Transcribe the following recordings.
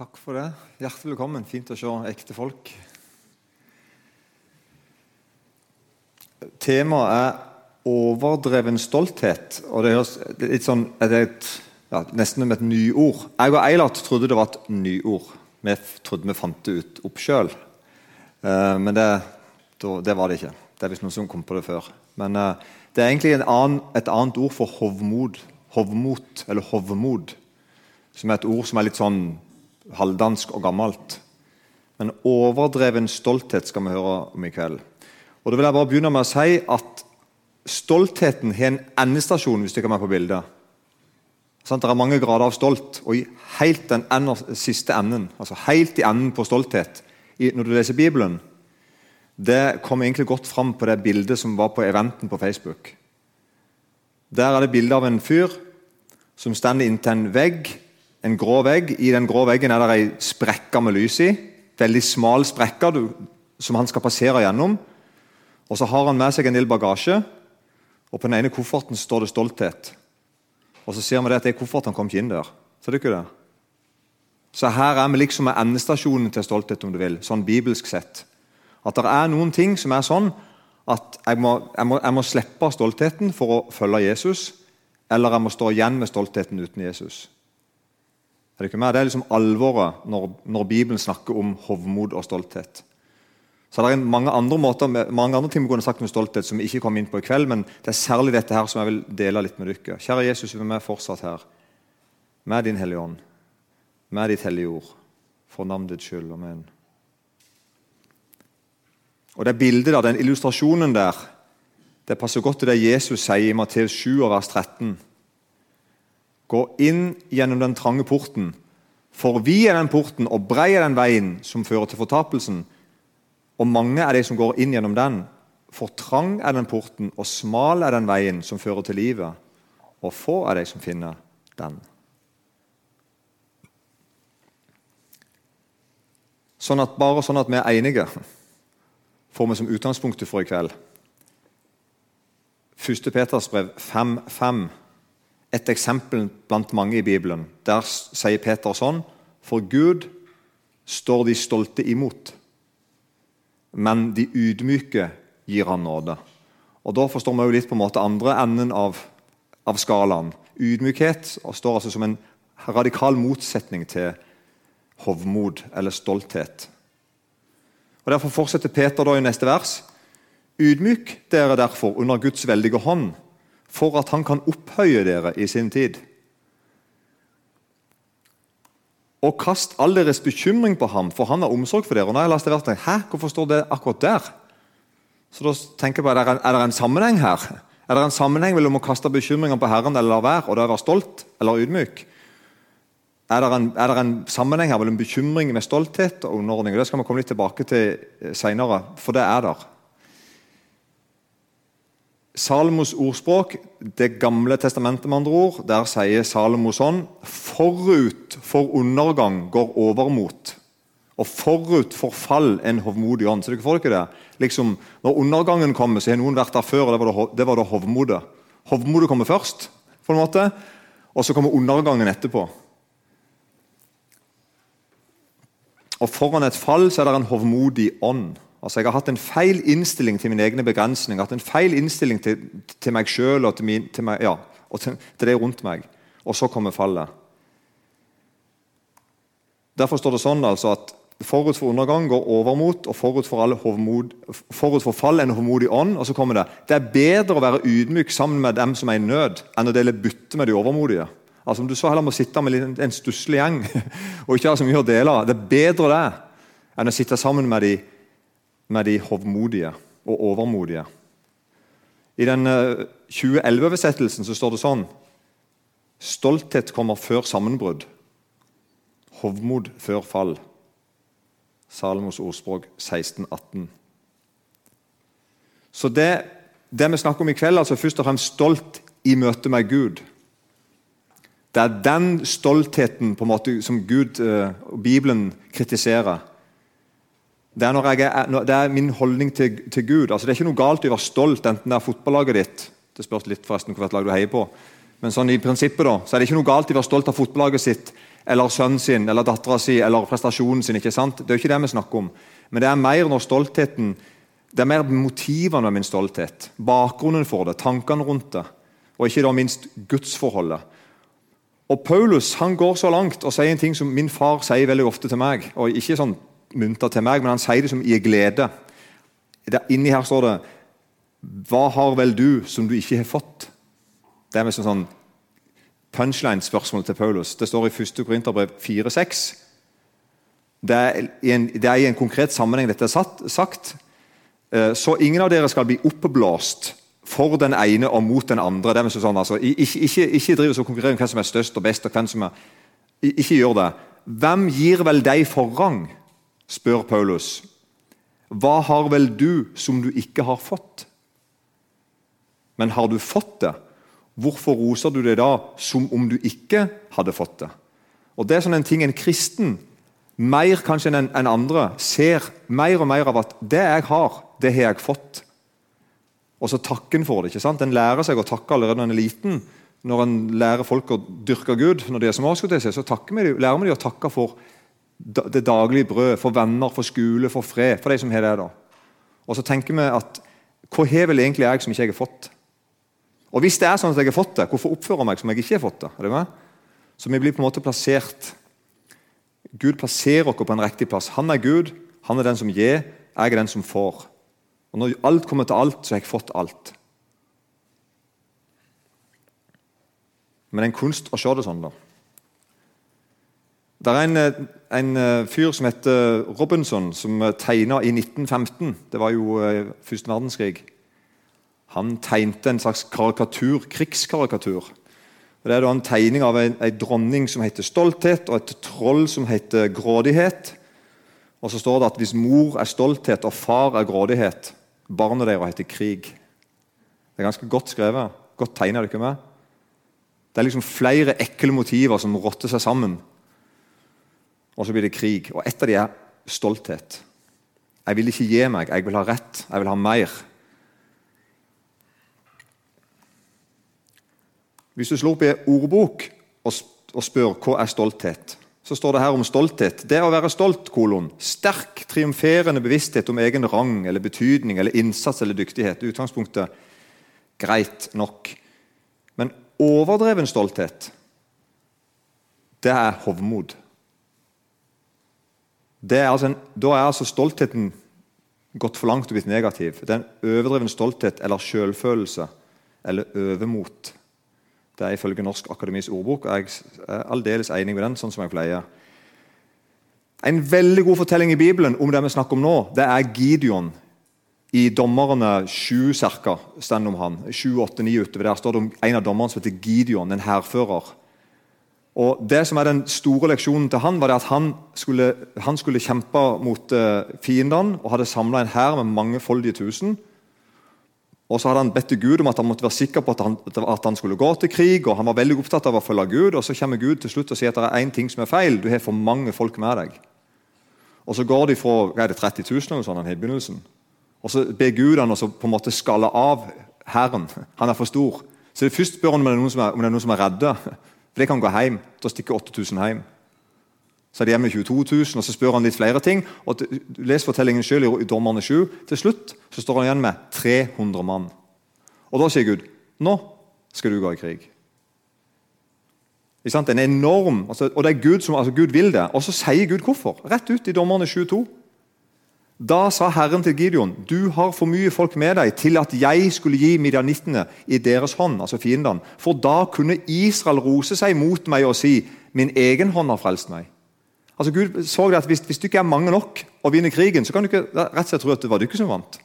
Takk for det. Hjertelig velkommen. Fint å se ekte folk. Temaet er overdreven stolthet. og Det høres litt sånn, det er et, ja, nesten som et nyord. Jeg og Eilert trodde det var et nyord. Vi trodde vi fant det ut opp sjøl. Eh, men det, det, var det ikke. Det er visst noen som kom på det før. Men eh, det er egentlig annen, et annet ord for hovmod. Hovmot, eller hovmod. Som er et ord som er litt sånn halvdansk og gammelt. Men overdreven stolthet skal vi høre om i kveld. Og da vil jeg bare begynne med å si at Stoltheten har en endestasjon, hvis du kan være på bildet. Sånn, det er mange grader av stolt, og i helt den ender, siste enden, altså helt i enden på stolthet i, når du leser Bibelen, det kommer egentlig godt fram på det bildet som var på eventen på Facebook. Der er det bilde av en fyr som står inntil en vegg en grå vegg. I den grå veggen er det ei sprekke med lys i. Veldig smal sprekke som han skal passere gjennom. Og Så har han med seg en del bagasje, og på den ene kofferten står det 'stolthet'. Og Så ser vi det at det er kofferten kom ikke inn der. Ser du ikke det? Så her er vi liksom med endestasjonen til stolthet, om du vil, sånn bibelsk sett. At det er noen ting som er sånn at jeg må, jeg må, jeg må slippe stoltheten for å følge Jesus, eller jeg må stå igjen med stoltheten uten Jesus. Er det, det er liksom alvoret når, når, Bibelen snakker om hovmod og stolthet. Så det er mange andre, måter, mange andre ting vi kunne sagt om stolthet som vi ikke kom inn på i kveld, men det er særlig dette her som jeg vil dele litt med dere. Kjære Jesus, vi er fortsatt her med Din Hellige Ånd, med Ditt Hellige Ord, for navnet ditt skyld. Amen. Og Det bildet der, den illustrasjonen der, det passer godt til det Jesus sier i Matteus 7, vers 13. Gå inn gjennom den trange porten. For vi er den porten, og brei er den veien som fører til fortapelsen. Og mange er de som går inn gjennom den. For trang er den porten, og smal er den veien som fører til livet. Og få er de som finner den. Sånn at, bare sånn at vi er enige, får vi som utgangspunktet for i kveld. 1. Peters brev 5.5 et eksempel blant mange i Bibelen. Der sier Peter sånn For Gud står de stolte imot, men de ydmyke gir han nåde. Og Da forstår vi jo litt på en måte andre enden av, av skalaen. Ydmykhet står altså som en radikal motsetning til hovmod eller stolthet. Og Derfor fortsetter Peter da i neste vers. Ydmyk dere derfor under Guds veldige hånd for at han kan opphøye dere i sin tid. Og kast all deres bekymring på ham, for han har omsorg for dere. Og når jeg leste det, Hæ, hvorfor står det akkurat der? Så da tenker jeg på, Er det en sammenheng her? Er det en sammenheng mellom å kaste bekymringer på Herren eller la være, og da være stolt eller ydmyk? Er det, en, er det en sammenheng her mellom bekymring med stolthet og underordning? Det skal vi komme litt tilbake til seinere, for det er der. Salomos ordspråk, Det gamle testamentet, med andre ord, der sier Salomo sånn Forut for undergang går overmot, og forut for fall en hovmodig ånd. Så dere får ikke det? Liksom, når undergangen kommer, så har noen vært der før, og det var, da hovmodet. Hovmodet kommer først, på en måte, og så kommer undergangen etterpå. Og Foran et fall så er det en hovmodig ånd. Altså, Jeg har hatt en feil innstilling til mine egne begrensninger, hatt en feil innstilling til, til meg sjøl og, til, min, til, meg, ja, og til, til det rundt meg. Og så kommer fallet. Derfor står det sånn altså at forut for undergang går overmot, og forut for, hovmod, forut for fall en hovmodig ånd. Og så kommer det det er bedre å være ydmyk sammen med dem som er i nød, enn å dele bytte med de overmodige. Altså Om du så heller må sitte med en stusslig gjeng og ikke ha så mye å dele, av, det er bedre det enn å sitte sammen med de med de hovmodige og overmodige. I den 2011-oversettelsen så står det sånn Stolthet kommer før sammenbrudd. Hovmod før fall. Salomos ordspråk 1618. Så det, det, vi snakker om i kveld, altså først og fremst stolt i møte med Gud. Det er den stoltheten måte som Gud og uh, Bibelen kritiserer. Det er, er, det er, min holdning til, til Gud. Altså, det er ikke noe galt i å være stolt, enten det er fotballaget ditt Det spørs litt forresten hvilket lag du heier på. Men sånn i prinsippet da, så er det ikke noe galt i å være stolt av fotballaget sitt, eller sønnen sin eller dattera si eller prestasjonen sin. ikke sant? Det er jo ikke det vi snakker om. Men det er mer når stoltheten det er mer motivene med min stolthet. Bakgrunnen for det, tankene rundt det. Og ikke da minst gudsforholdet. Og Paulus han går så langt og sier en ting som min far sier veldig ofte til meg. og Ikke sånn munter til meg, men han sier det som i glede. Der, inni her står det Hva har vel du som du ikke har fått? Det er med sånn punchline-spørsmål til Paulus. Det står i 1. Korinterbrev 4,6. Det, det, er i en konkret sammenheng dette er sagt. Eh, så ingen av dere skal bli oppblåst for den ene og mot den andre. Det er sånn, altså, ikke, ikke, ikke driv og konkurrer om hvem som er størst og best. og hvem som er, Ikke gjør det. Hvem gir vel deg forrang? Spør Paulus. Hva har vel du som du ikke har fått? Men har du fått det, hvorfor roser du det da som om du ikke hadde fått det? Og Det er sånn en ting en kristen, mer kanskje enn en andre, ser mer og mer av at det jeg har, det har jeg fått. Og så takken for det. ikke sant? En lærer seg å takke allerede når en er liten. Når en lærer folk å dyrke Gud, når de er små, så vi, lærer vi dem å takke for det daglige brød, for venner, for skole, for fred. for de som har det da. Og så tenker vi at hva har vel egentlig jeg som ikke jeg har fått? Og Hvis det er sånn at jeg har fått det, hvorfor oppfører jeg meg som jeg ikke har fått det? Er det med? Så vi blir på en måte plassert Gud plasserer oss på en riktig plass. Han er Gud, han er den som gir, jeg er den som får. Og Når alt kommer til alt, så har jeg fått alt. Men det er en kunst å se det sånn, da. Det er en, en, eh, fyr som heter Robinson, som eh, tegna i 1915. Det var jo eh, første verdenskrig. Han tegnte en slags karikatur, krigskarikatur. Det er en tegning av en, en dronning som heter stolthet, og et troll som heter grådighet. Og så står det at hvis mor er stolthet og far er grådighet, barnet deres heter krig. Det er ganske godt skrevet. Godt tegna, ikke med? Det er liksom flere ekle motiver som rotter seg sammen og så blir det krig. Og et av de er stolthet. Jeg vil ikke gi meg, jeg vil ha rett, jeg vil ha mer. Hvis du slår opp i en ordbok og spør hva er stolthet, så står det her om stolthet. Det å være stolt, kolon. Sterk, triumferende bevissthet om egen rang eller betydning eller innsats eller dyktighet. Utgangspunktet greit nok. Men overdreven stolthet, det er hovmod. Er altså en, da er altså stoltheten gått for langt og blitt negativ. Det er en overdreven stolthet eller selvfølelse eller overmot. Det er ifølge Norsk Akademis ordbok, og jeg er aldeles enig med den. sånn som jeg pleier. En veldig god fortelling i Bibelen om det vi snakker om nå, det er Gideon. I Dommerne 7 cirka, står om han. 7, 8, 9 utover der står det om en av dommerne som heter Gideon, en hærfører. Og Det som er den store leksjonen til han, var at han skulle, han skulle kjempe mot uh, fiendene og hadde samla en hær med mangefoldige tusen. Og så hadde han bedt til Gud om at han måtte være sikker på at han, at han, skulle gå til krig. og Han var veldig opptatt av å følge Gud, og så kommer Gud til slutt og sier at det er én ting som er feil. Du har for mange folk med deg. Og Så går de fra hva er det, 30 000 eller sånn, i begynnelsen. Og Så ber Gud han å på en måte skalle av hæren. Han er for stor. Så det Først spør han om det er noen som er, om det er, noen som er redde. For det kan gå hjem. Da stikker 8000 hjem. Så er de hjemme 22 000, og så spør han litt flere ting. og Les fortellingen selv i Dommerne 7. Til slutt så står han igjen med 300 mann. Og Da sier Gud nå skal du gå i krig. Ikke sant? En enorm, altså, og det er Gud som altså Gud vil det. Og så sier Gud hvorfor. Rett ut i Dommerne 7,2. Da sa Herren til Gideon, du har for mye folk med deg til at jeg skulle gi midjanittene i deres hånd, altså fiendene. For da kunne Israel rose seg mot meg og si, min egen hånd har frelst meg. Altså Gud så det at Hvis, hvis du ikke er mange nok og vinner krigen, så kan du ikke rett og slett tro at det var du ikke som vant.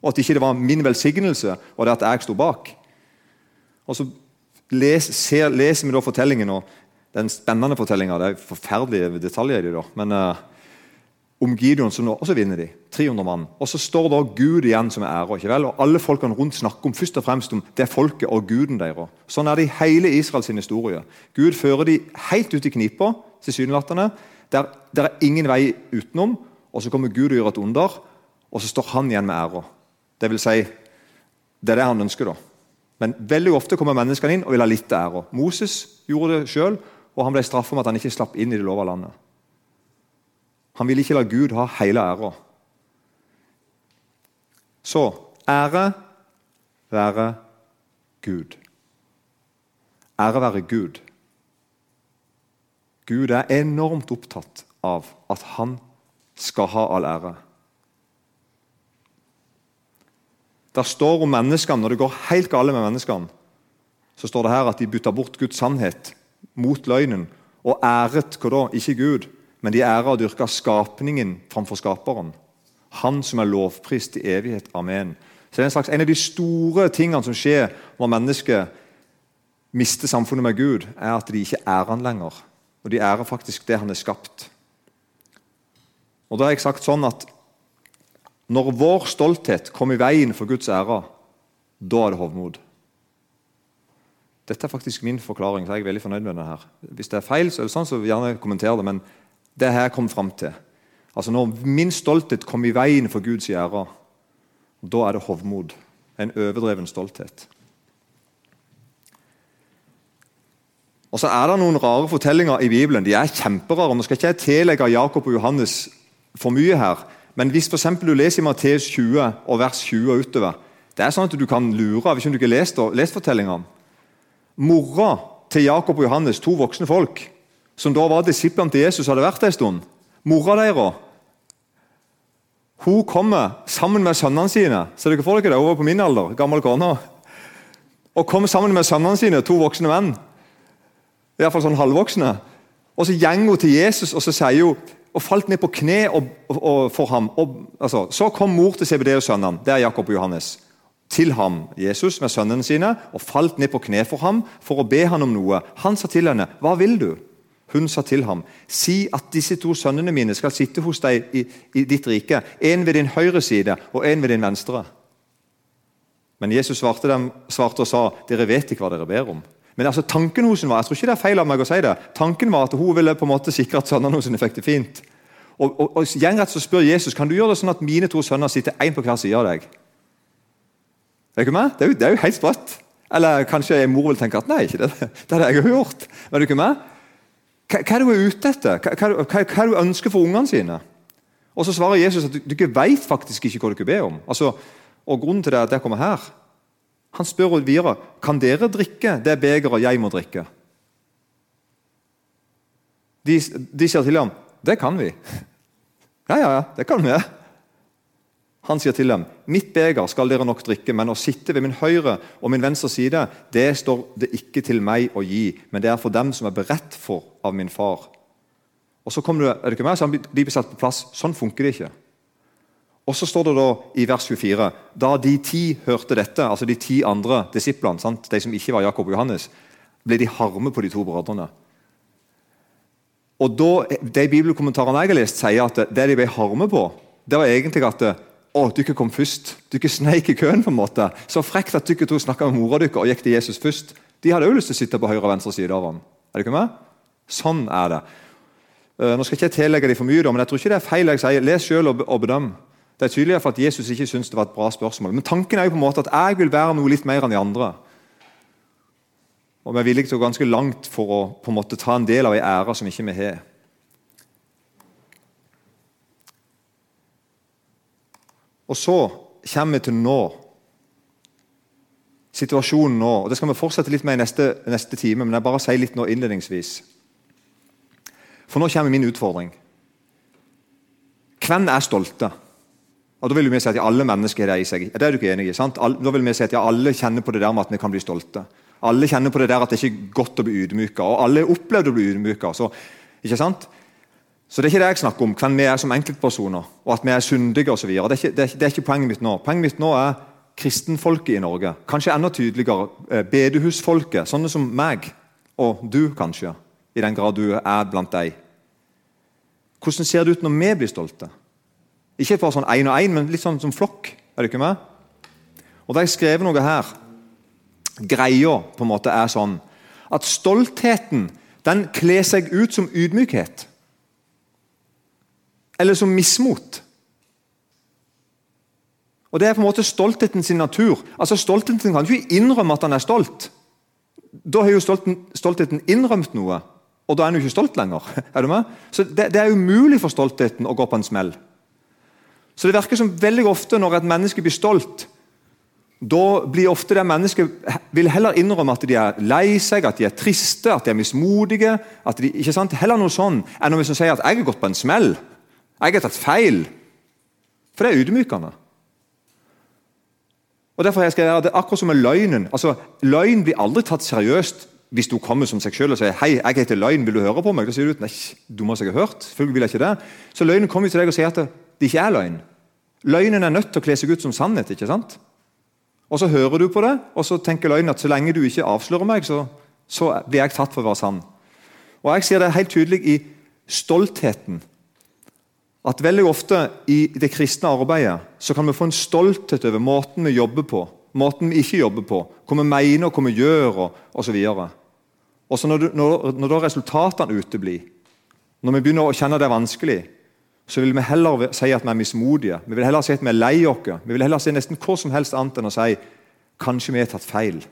Og at ikke det var min velsignelse og det at jeg sto bak. Og så les, ser, leser vi da fortellingen, og den spennende fortellinga. Det er forferdelige detaljer i det. da, men... Uh, om Gideon, som nå, og så vinner de. 300 mann. Og Så står da Gud igjen som er ære. ikke vel? Og Alle folkene rundt snakker om først og fremst om det folket og guden deres. Sånn er det i hele Israels historie. Gud fører de helt ut i knipa, tilsynelatende. Der, der er ingen vei utenom. Og Så kommer Gud og gjør et under, og så står han igjen med æra. Det vil si, det er det han ønsker. da. Men veldig ofte kommer menneskene inn og vil ha litt ære. Moses gjorde det sjøl, og han ble straffet med at han ikke slapp inn i det lova landet. Han ville ikke la Gud ha hele æra. Så ære være Gud. Ære være Gud. Gud er enormt opptatt av at han skal ha all ære. Det står om menneskene, Når det går helt galt med menneskene, så står det her at de bytta bort Guds sannhet mot løgnen og æret hva da? Ikke Gud, men de æra og dyrka skapningen framfor skaperen. Han som er lovprist i evighet. Amen. Så det er En slags, en av de store tingene som skjer når mennesket mister samfunnet med Gud, er at de ikke ærer han lenger. Og de ærer faktisk det han er skapt. Og da har jeg sagt sånn at Når vår stolthet kommer i veien for Guds ære, da er det hovmod. Dette er faktisk min forklaring, så jeg er veldig fornøyd med det her. Hvis det er feil, så er det sånn, så gjerne kommenter det, men det her kom fram til. Altså Når min stolthet kom i veien for Guds gjerde, da er det hovmod. En overdreven stolthet. Og så er det noen rare fortellinger i Bibelen. De er kjemperare. Nå skal ikke jeg tillegge Jakob og Johannes for mye her, men hvis for du leser i Matteus 20 og vers 20 og utover Det er sånn at du kan lure hvis du ikke har lest, lest fortellingene. Mora til Jakob og Johannes, to voksne folk, som da var disiplene til Jesus, hadde vært en stund. Mora deres hun kommer sammen med sønnene sine. Ser dere for dere det? Hun var på min alder, gammel kone. Og kommer sammen med sønnene sine, to voksne menn. Iallfall sånn halvvoksne. Og så går hun til Jesus og så sier hun, og falt ned på kne og, og, og for ham. Og, altså, så kom mor til CBD-sønnene, det er Jakob og Johannes, til ham, Jesus, med sønnene sine, og falt ned på kne for ham for å be han om noe. Han sa til henne, 'Hva vil du?' Hun sa til ham, 'Si at disse to sønnene mine skal sitte hos deg i, i ditt rike.' 'En ved din høyre side og en ved din venstre.' Men Jesus svarte, dem, svarte og sa, 'Dere vet ikke hva dere ber om.' Men altså, tanken hos henne var jeg tror ikke det er feil av meg å si det, tanken var at hun ville på en måte sikre at sønnene hennes fikk det fint. Og, og, og Gjengrett så spør Jesus kan du gjøre det sånn at mine to sønner sitter én på hver side av deg. Er ikke med? Det er jo, det er jo helt sprøtt. Eller kanskje mor vil tenke at nei, ikke det, det det jeg har gjort. Men er du ikke med? Hva, er du ute etter? Hva, hva, hva, er det du ønsker for ungene sine? Og Så svarer Jesus at du, ikke vet faktisk ikke hva du ber om. Altså, og Grunnen til det er at det kommer her. Han spør videre kan dere drikke det begeret jeg må drikke. De, de sier til ham det kan vi. Ja, ja, ja, det kan vi. Han sier til dem, 'Mitt beger skal dere nok drikke, men å sitte ved min høyre og min venstre side, det står det ikke til meg å gi, men det er for dem som er beredt for av min far.' Og så kommer det, er det ikke meg, så De blir satt på plass. Sånn funker det ikke. Og så står det da i vers 24 Da de ti hørte dette, altså de ti andre disiplene, sant? de som ikke var Jakob og Johannes, ble de harme på de to brødrene. Og da, De bibelkommentarene jeg har lest, sier at det de ble harme på, det var egentlig at å, du ikke kom først. Du ikke sneik i køen. på en måte. Så frekt at ikke to snakka med mora deres og gikk til Jesus først. De hadde òg lyst til å sitte på høyre og venstre side av ham. Er du ikke med? Sånn er det. Uh, nå skal ikke jeg tillegge dem for mye, men jeg tror ikke det er feil jeg sier. Les og, og bedøm. Det er tydelig at Jesus ikke syntes det var et bra spørsmål. Men tanken er jo på en måte at jeg vil være noe litt mer enn de andre. Og vi er villige til å gå ganske langt for å på en måte ta en del av ei ære som ikke vi har. Og så kommer vi til nå. Situasjonen nå. og Det skal vi fortsette litt med i neste, neste time, men jeg bare sier litt nå innledningsvis. For nå kommer min utfordring. Hvem er stolte? Og Da vil vi si at alle mennesker har det i seg. Det er du ikke enig i? sant? Da vil vi si at Alle kjenner på det der med at vi kan bli stolte. Alle kjenner på det der at det ikke er godt å bli ydmyka. Og alle har opplevd å bli ydmyka. Ikke sant? Så det er ikke det jeg snakker om, hvem vi er som enkeltpersoner, og at vi er syndige osv. Det, er ikke, det, det er ikke poenget mitt nå. Poenget mitt nå er kristenfolket i Norge. Kanskje enda tydeligere eh, bedehusfolket, sånne som meg og du, kanskje. I den grad du er blant deg. Hvordan ser det ut når vi blir stolte? Ikke bare sånn én og én, men litt sånn som flokk. Er du ikke med? Og Da har jeg skrevet noe her. Greia på en måte er sånn at stoltheten den kler seg ut som ydmykhet eller som mismot. Og Det er på en måte stoltheten sin natur. Altså Stoltheten kan ikke innrømme at han er stolt. Da har jo stoltheten innrømt noe. og da er han jo ikke stolt lenger. Er du med? Så det, det er umulig for stoltheten å gå på en smell. Så det virker som veldig ofte når et menneske blir stolt, da blir ofte det mennesket vil heller innrømme at de er lei seg, at de er triste, at de er mismodige. at de, ikke sant? Heller noe sånn enn når vi sier at 'jeg har gått på en smell', 'jeg har tatt feil'. For det er ydmykende. Og derfor skal jeg gjøre det akkurat som med løgnen. Altså, Løgn blir aldri tatt seriøst hvis du kommer som seg selv og sier 'Hei, jeg heter Løgn, vil du høre på meg?' Da sier du nei, du må har hørt. Selvfølgelig vil jeg ikke det. Så løgnen kommer til deg og sier at det, ikke er løgn. Løgnen er nødt til å kle seg ut som sannhet. ikke sant? Og Så hører du på det, og så tenker løgnen at så lenge du ikke avslører meg, så, så blir jeg tatt for å være sann. Og Jeg ser det helt tydelig i stoltheten. At veldig ofte i det kristne arbeidet så kan vi få en stolthet over måten vi jobber på, måten vi ikke jobber på, hva vi mener og hva vi gjør osv. Og så når, når, når da resultatene uteblir, når vi begynner å kjenne det er vanskelig, så vil vi heller si at vi er mismodige. Vi vil heller si at vi er lei oss. Vi vil heller si nesten hva som helst annet enn å si kanskje vi har tatt feil.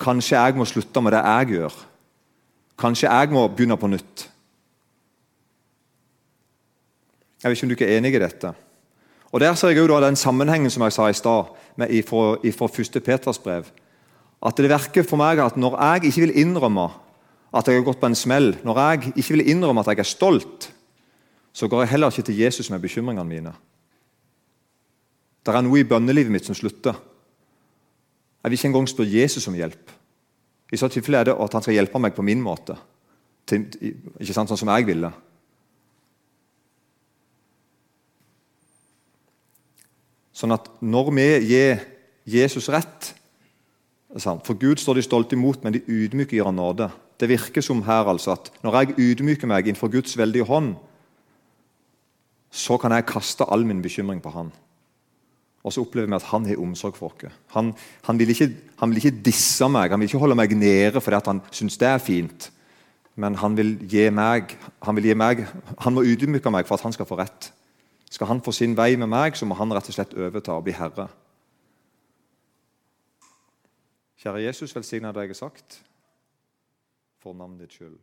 Kanskje jeg må slutte med det jeg gjør. Kanskje jeg må begynne på nytt. Jeg vet ikke om du ikke er enig i dette. Og Der ser jeg også den sammenhengen som jeg sa i stad, fra 1. Peters brev. At det virker for meg at når jeg ikke vil innrømme at jeg har gått på en smell, når jeg ikke vil innrømme at jeg er stolt, så går jeg heller ikke til Jesus med bekymringene mine. Det er noe i bønnelivet mitt som slutter. Jeg vil ikke engang spørre Jesus om hjelp. I så tilfelle er det at han skal hjelpe meg på min måte, ikke sant, sånn som jeg ville. Sånn at når vi gir Jesus rett For Gud står de stolte imot, men de ydmyke gir han nåde. Det virker som her altså at når jeg ydmyker meg innenfor Guds veldige hånd, så kan jeg kaste all min bekymring på han. Og så opplever vi at han har omsorg for oss. Han, han, ikke, han, vil ikke, disse meg, han vil ikke holde meg nede fordi han syns det er fint. Men han vil gi meg, han, vil gi meg, han må ydmyke meg for at han skal få rett. Skal han få sin vei med meg, så må han rett og slett overta og bli herre. Kjære Jesus, velsigna det jeg har sagt, for navnet ditt skyld.